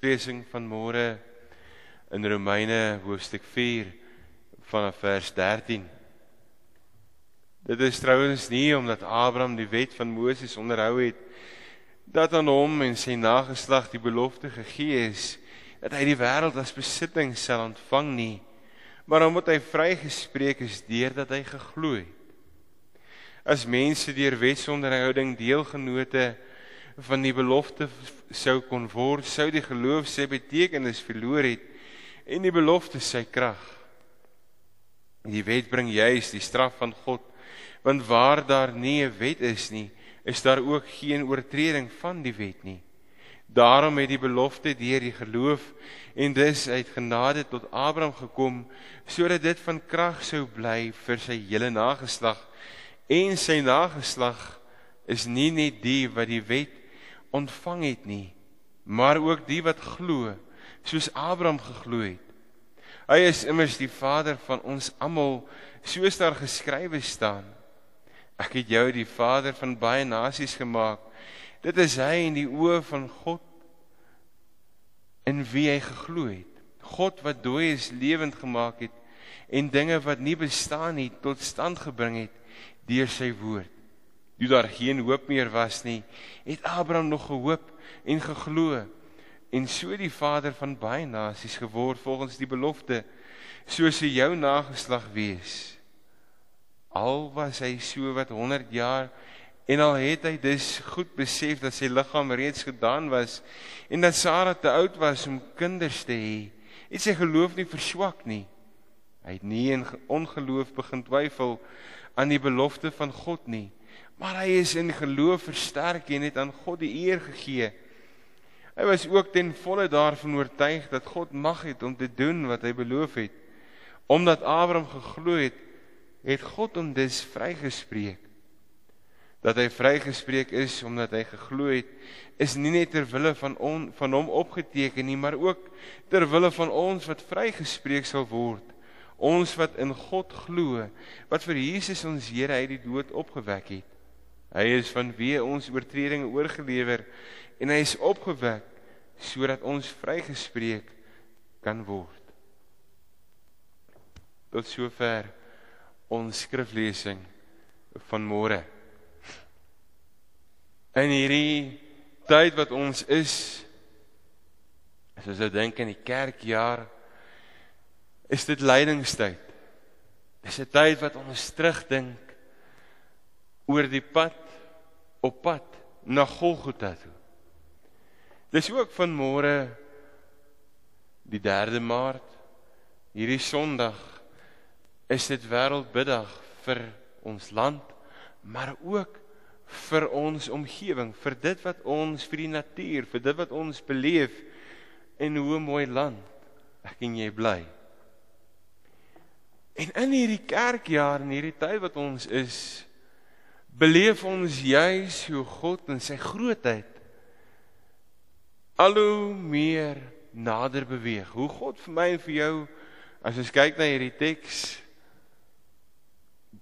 skriflesing van môre in Romeine hoofstuk 4 vanaf vers 13. Dit is trouens nie omdat Abraham die wet van Moses onderhou het dat aan hom en sy nageslag die belofte gegee is dat hy die wêreld as besitting sal ontvang nie, maar omdat hy vrygespreek is deurdat hy geglo het. As mense deur wetsonderhouding deelgenote van die belofte sou kon word, sou die geloof sy betekenis verloor het en die belofte sy krag. Die wet bring juis die straf van God, want waar daar nie 'n wet is nie, is daar ook geen oortreding van die wet nie. Daarom het die belofte deur die geloof en dus uit genade tot Abraham gekom sodat dit van krag sou bly vir sy hele nageslag en sy nageslag is nie net die wat die wet ontvang het nie, maar ook die wat glo, soos Abraham geglo het. Hy is immers die vader van ons almal, soos daar geskrywe staan. Ek het jou die vader van baie nasies gemaak. Dit is hy in die oë van God in wie hy geglo het. God wat dooies lewend gemaak het en dinge wat nie bestaan nie tot stand gebring het deur sy woord toe daar geen hoop meer was nie, het Abraham nog gehoop en geglo en so die vader van baie nasies geword volgens die belofte, soos hy jou nageslag wees. Al was hy so wat 100 jaar en al het hy dus goed besef dat sy liggaam reeds gedaan was en dat Sara te oud was om kinders te hê, het sy geloof nie verswak nie. Hy het nie in ongeloof begin twyfel aan die belofte van God nie maar hy is in geloof versterk en het aan God die eer gegee. Hy was ook ten volle daarvan oortuig dat God mag het om te doen wat hy beloof het. Omdat Abraham geglo het, het God hom dus vrygespreek. Dat hy vrygespreek is omdat hy geglo het, is nie net ter wille van on, van hom opgeteken nie, maar ook ter wille van ons wat vrygespreek sal word. Ons wat in God glo, wat vir Jesus ons Here uit die dood opgewek het. Hy is van wie ons oortredinge oorgelewer en hy is opgewek sodat ons vrygespreek kan word. Tot sover ons skriflesing van môre. In hierdie tyd wat ons is as ons nou dink aan die kerkjaar is dit lydingstyd. Dis 'n tyd wat ons terugdink oor die pad op pad na Golgotha toe. Dis ook van môre die 3de Maart hierdie Sondag is dit wêreldbiddag vir ons land maar ook vir ons omgewing vir dit wat ons vir die natuur vir dit wat ons beleef en hoe mooi land ek en jy bly en in hierdie kerkjaar en hierdie tyd wat ons is beleef ons juis hoe God in sy grootheid al hoe meer nader beweeg. Hoe God vir my en vir jou as ons kyk na hierdie teks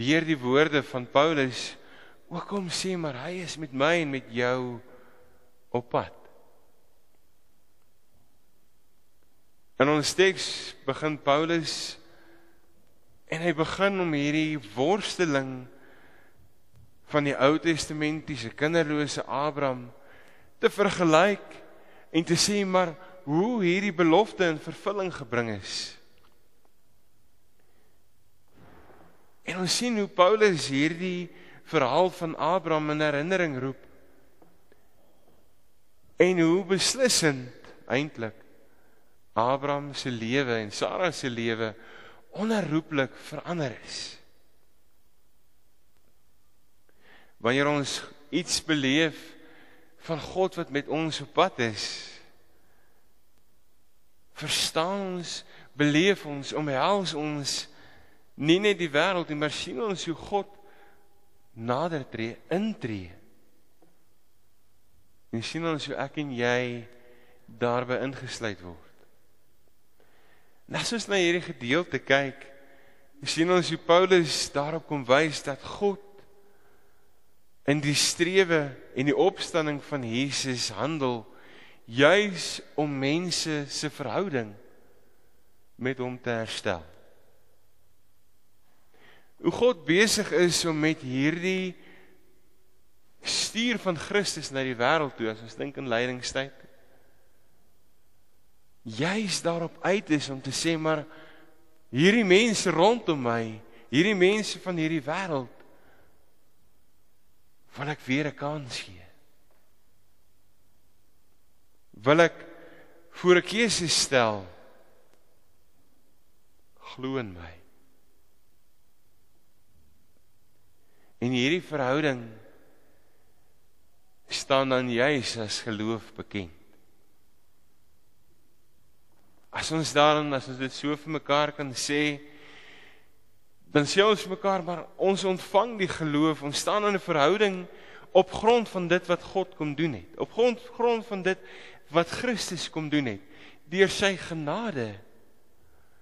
deur die woorde van Paulus ook kom sê maar hy is met my en met jou op pad. In ons teks begin Paulus en hy begin om hierdie worsteling van die Ou Testamentiese kinderlose Abraham te vergelyk en te sê maar hoe hierdie belofte in vervulling gebring is. En ons sien hoe Paulus hierdie verhaal van Abraham in herinnering roep. En hoe beslissend eintlik Abraham se lewe en Sara se lewe onherroepelik verander is. Wanneer ons iets beleef van God wat met ons op pad is verstaan ons beleef ons omhels ons nie net die wêreld nie maar sien ons hoe God nader tree intree. En sien ons hoe ek en jy daarby ingesluit word. Nas ons na hierdie gedeelte kyk sien ons hoe Paulus daarop kom wys dat God in die strewe en die opstanding van Jesus handel juis om mense se verhouding met hom te herstel. Hoe God besig is om met hierdie stuur van Christus na die wêreld toe as ons dink in lydingstyd. Juis daarop uit is om te sê maar hierdie mense rondom my, hierdie mense van hierdie wêreld wil ek weer 'n kans gee. Wil ek voor 'n keuse stel glo in my. En hierdie verhouding staan dan juis as geloof bekend. As ons daarin as ons dit so vir mekaar kan sê, dan sê ons mekaar maar ons ontvang die geloof, ons staan in 'n verhouding op grond van dit wat God kom doen het. Op grond grond van dit wat Christus kom doen het. Deur sy genade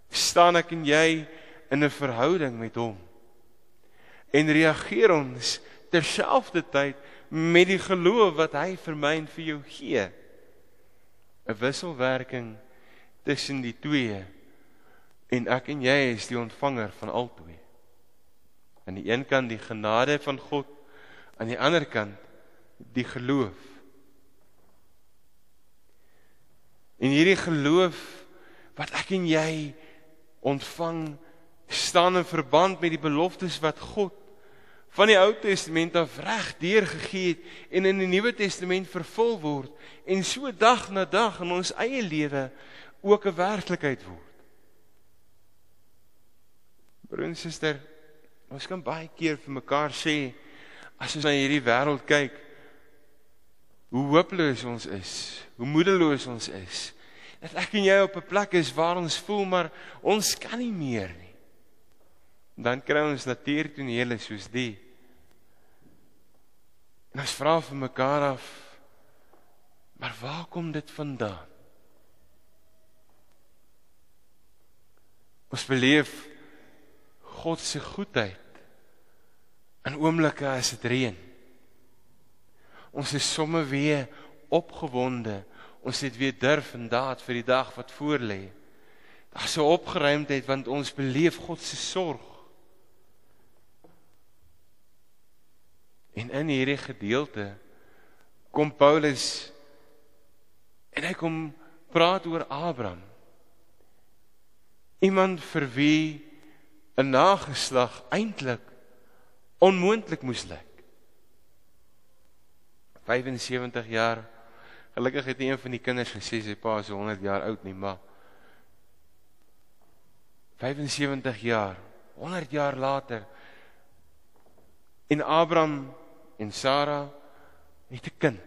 staan ek en jy in 'n verhouding met hom. En reageer ons terselfdertyd met die geloof wat hy vir my en vir jou gee. 'n Wisselwerking tussen die twee en ek en jy is die ontvanger van albei. Aan die een kant die genade van God, aan die ander kant die geloof. En hierdie geloof wat ek en jy ontvang staan in verband met die beloftes wat God van die Ou Testament af reg deurgegee het en in die Nuwe Testament vervul word en so dag na dag in ons eie lewe ook 'n werklikheid word. Broer en suster, ons kan baie keer vir mekaar sê as ons na hierdie wêreld kyk hoe hopeloos ons is, hoe moedeloos ons is. Dat ek en jy op 'n plek is waar ons voel maar ons kan nie meer nie dan kry ons natuurtonele soos die. En ons vra vir mekaar af, maar waar kom dit vandaan? Ons beleef God se goedheid in oomblikke as dit reën. Ons is somme weer opgewonde. Ons het weer durf en daad vir die dag wat voorlê. Daar's 'n opgeruimdheid want ons beleef God se sorg. En in hierdie gedeelte kom Paulus en hy kom praat oor Abraham. Iemand vir wie 'n nageslag eintlik onmoontlik moes lyk. 75 jaar. Gelukkig het nie een van die kinders gesê sy pa is 100 jaar oud nie, maar 75 jaar, 100 jaar later en Abraham en Sara het 'n kind.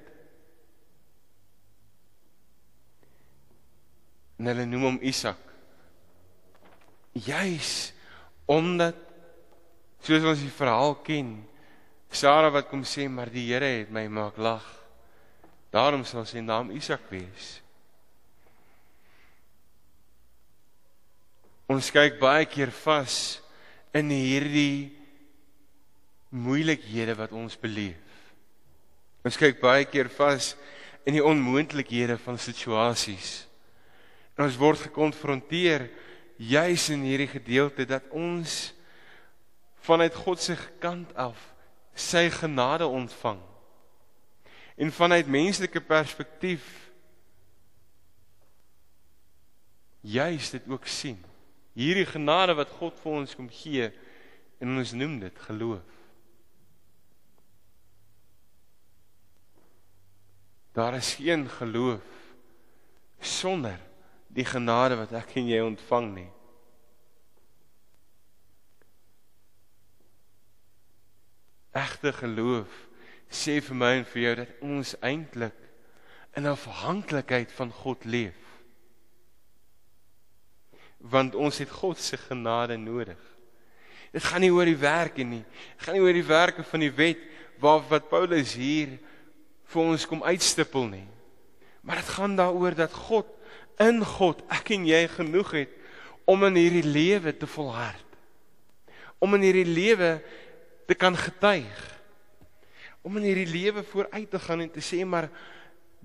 En hulle noem hom Isak. Juis omdat soos ons die verhaal ken, Sara wat kom sê maar die Here het my maak lag. Daarom sal sy naam Isak wees. Ons kyk baie keer vas in hierdie moeilikhede wat ons beleef. Ons kyk baie keer vas in die onmoontlikhede van situasies. En ons word gekonfronteer juis in hierdie gedeelte dat ons vanuit God se kant af sy genade ontvang. En vanuit menslike perspektief juis dit ook sien. Hierdie genade wat God vir ons kom gee en ons noem dit geloof. Daar is geen geloof sonder die genade wat ek en jy ontvang nie. Egte geloof sê vir my en vir jou dat ons eintlik in afhanklikheid van God leef. Want ons het God se genade nodig. Dit gaan nie oor die werke nie. Dit gaan nie oor die werke van die wet waar wat Paulus hier vir ons kom uitstippel nie. Maar dit gaan daaroor dat God in God ek en jy genoeg het om in hierdie lewe te volhard. Om in hierdie lewe te kan getuig. Om in hierdie lewe vooruit te gaan en te sê maar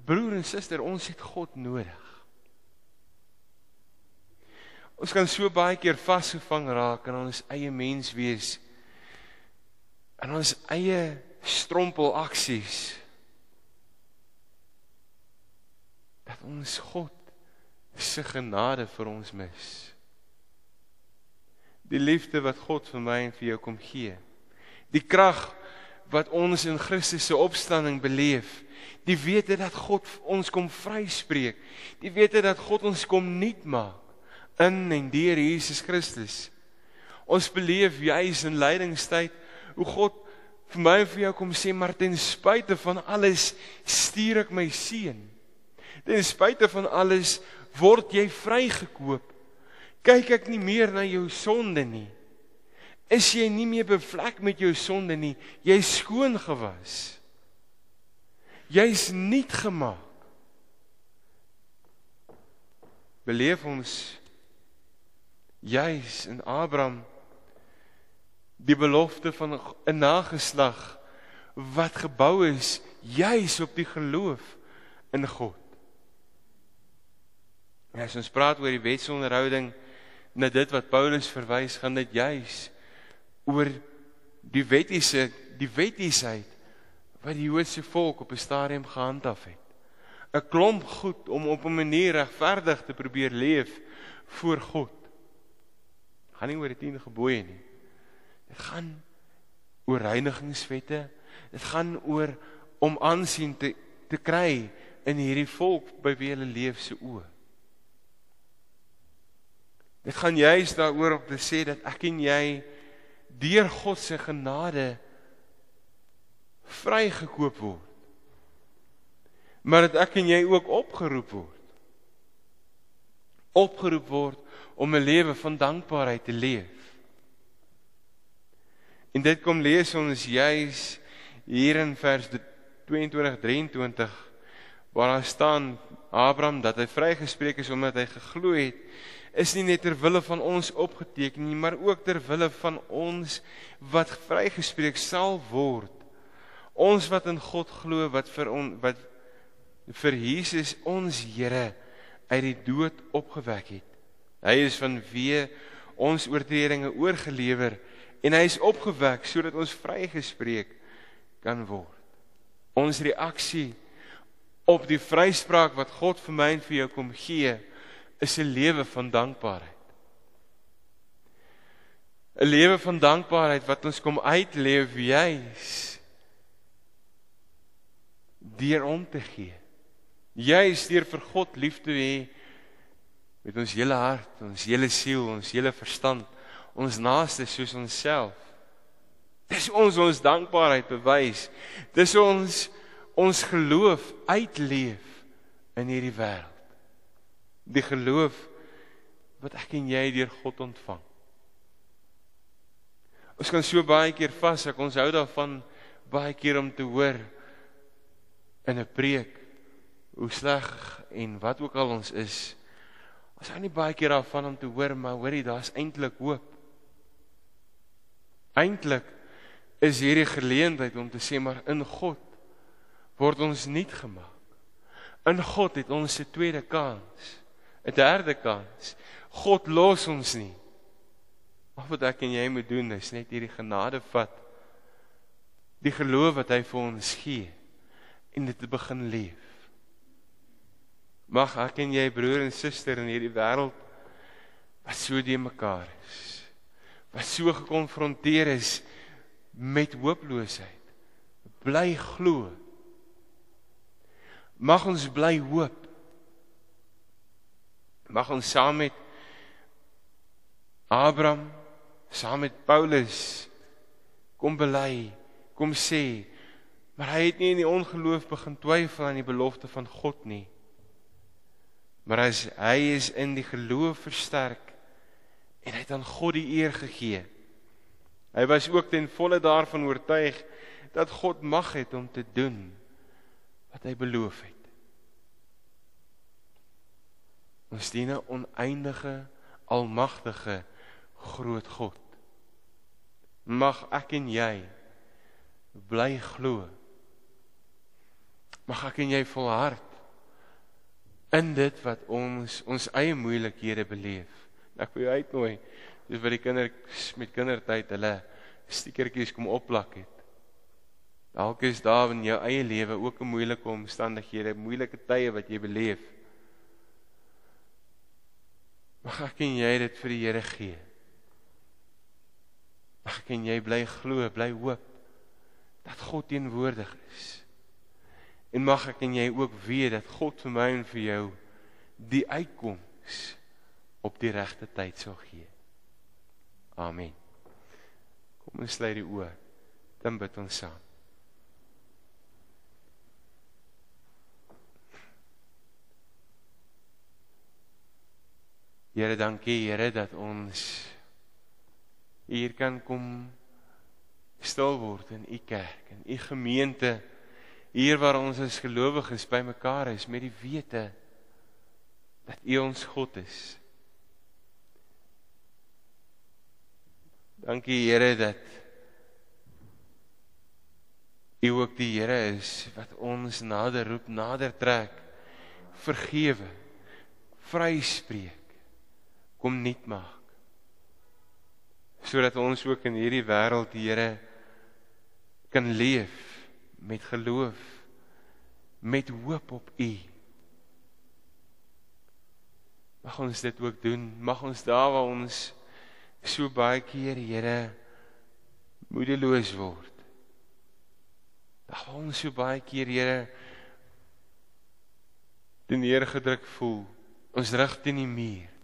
Broer en suster, ons het God nodig. Ons kan so baie keer vasgevang raak in ons eie mens wees. In ons eie strompel aksies. Dat ons God se genade vir ons mis. Die liefde wat God vir my en vir jou kom gee. Die krag wat ons in Christus se opstanding beleef. Die wete dat God ons kom vryspreek. Die wete dat God ons kom nuut maak in en deur Jesus Christus. Ons beleef juis in lydingstyd hoe God vir my en vir jou kom sê maar ten spyte van alles stuur ek my seun. Ten spyte van alles word jy vrygekoop. Kyk ek nie meer na jou sonde nie. Is jy nie meer bevlek met jou sonde nie. Jy's skoon gewas. Jy's nuut gemaak. Beleef ons juis in Abraham die belofte van 'n nageslag wat gebou is juis op die geloof in God. En as ons praat oor die wetsonderhouding na dit wat Paulus verwys, gaan dit juis oor die wettiese die wettiesheid wat die Joodse volk op 'n stadium gehandhaaf het. 'n Klomp goed om op 'n manier regverdig te probeer leef voor God gaan nie oor die 10 gebooie nie. Dit gaan oor reinigingswette. Dit gaan oor om aansien te te kry in hierdie volk by wie hulle leef se oë. Dit gaan juis daaroor om te sê dat ek en jy deur God se genade vrygekoop word. Maar dat ek en jy ook opgeroep word. Opgeroep word om 'n lewe van dankbaarheid te leef. En dit kom lees ons juis hier in vers 22 23 waar daar staan Abraham dat hy vrygespreek is omdat hy geglo het is nie net ter wille van ons opgeteken nie maar ook ter wille van ons wat vrygespreek sal word ons wat in God glo wat vir on, wat vir Jesus ons Here uit die dood opgewek het Hy is van wie ons oortredinge oorgelewer en hy is opgewek sodat ons vrygespreek kan word. Ons reaksie op die vryspraak wat God vir my en vir jou kom gee, is 'n lewe van dankbaarheid. 'n Lewe van dankbaarheid wat ons kom uitleef juis deur om te gee. Juis deur vir God lief te hê met ons hele hart, ons hele siel, ons hele verstand, ons naaste soos onsself. Dis ons ons dankbaarheid bewys. Dis ons ons geloof uitleef in hierdie wêreld. Die geloof wat ek en jy deur God ontvang. Ons kan so baie keer vashou, ons hou daarvan baie keer om te hoor in 'n preek hoe sleg en wat ook al ons is Ons hou nie baie keer daarvan om te hoor maar hoorie daar's eintlik hoop. Eintlik is hierdie geleentheid om te sê maar in God word ons nuut gemaak. In God het ons 'n tweede kans, 'n derde kans. God los ons nie. Maar wat ek en jy moet doen is net hierdie genade vat. Die geloof wat hy vir ons gee en dit te begin leef. Mag ek en jy broer en suster in hierdie wêreld wat so die mekaar is. Wat so gekonfronteer is met hooploosheid. Bly glo. Mag ons bly hoop. Mag ons saam met Abraham, saam met Paulus kom bely, kom sê, maar hy het nie in die ongeloof begin twyfel aan die belofte van God nie. Maar as hy is in die geloof versterk en hy het aan God die eer gegee. Hy was ook ten volle daarvan oortuig dat God mag het om te doen wat hy beloof het. Ons dien 'n oneindige, almagtige, groot God. Mag ek en jy bly glo. Mag ek en jy volhard in dit wat ons ons eie moeilikhede beleef. Ek wil jou uitnooi, dis vir die kinders met kindertyd hulle stiekertjies kom opplak het. Dalk is daar in jou eie lewe ook 'n moeilike omstandighede, moeilike tye wat jy beleef. Mag ek en jy dit vir die Here gee. Mag ek en jy bly glo, bly hoop dat God teenwoordig is. En mag ek en jy ook weet dat God vir my en vir jou die uitkoms op die regte tyd sal gee. Amen. Kom ons sluit die oë. Dan bid ons saam. Here, dankie Here dat ons hier kan kom stil word in u kerk en u gemeente hier waar ons as gelowiges bymekaar is met die wete dat u ons God is. Dankie Here dat u ook die Here is wat ons nader roep, nader trek, vergewe, vryspreek, kom nuut maak. Sodat ons ook in hierdie wêreld Here kan leef met geloof met hoop op U. Mag ons dit ook doen. Mag ons daar waar ons so baie keer Here moedeloos word. Daar waar ons so baie keer Here te neergedruk voel, ons rug teen die muur.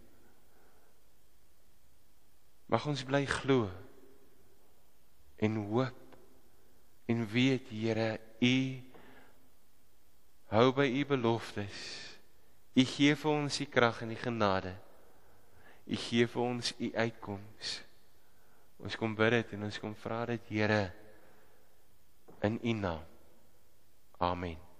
Mag ons bly glo en hoop en weet Here, U hou by U beloftes. U gee vir ons die krag en die genade. U gee vir ons U uitkoms. Ons kom bid dit en ons kom vra dit Here in U naam. Amen.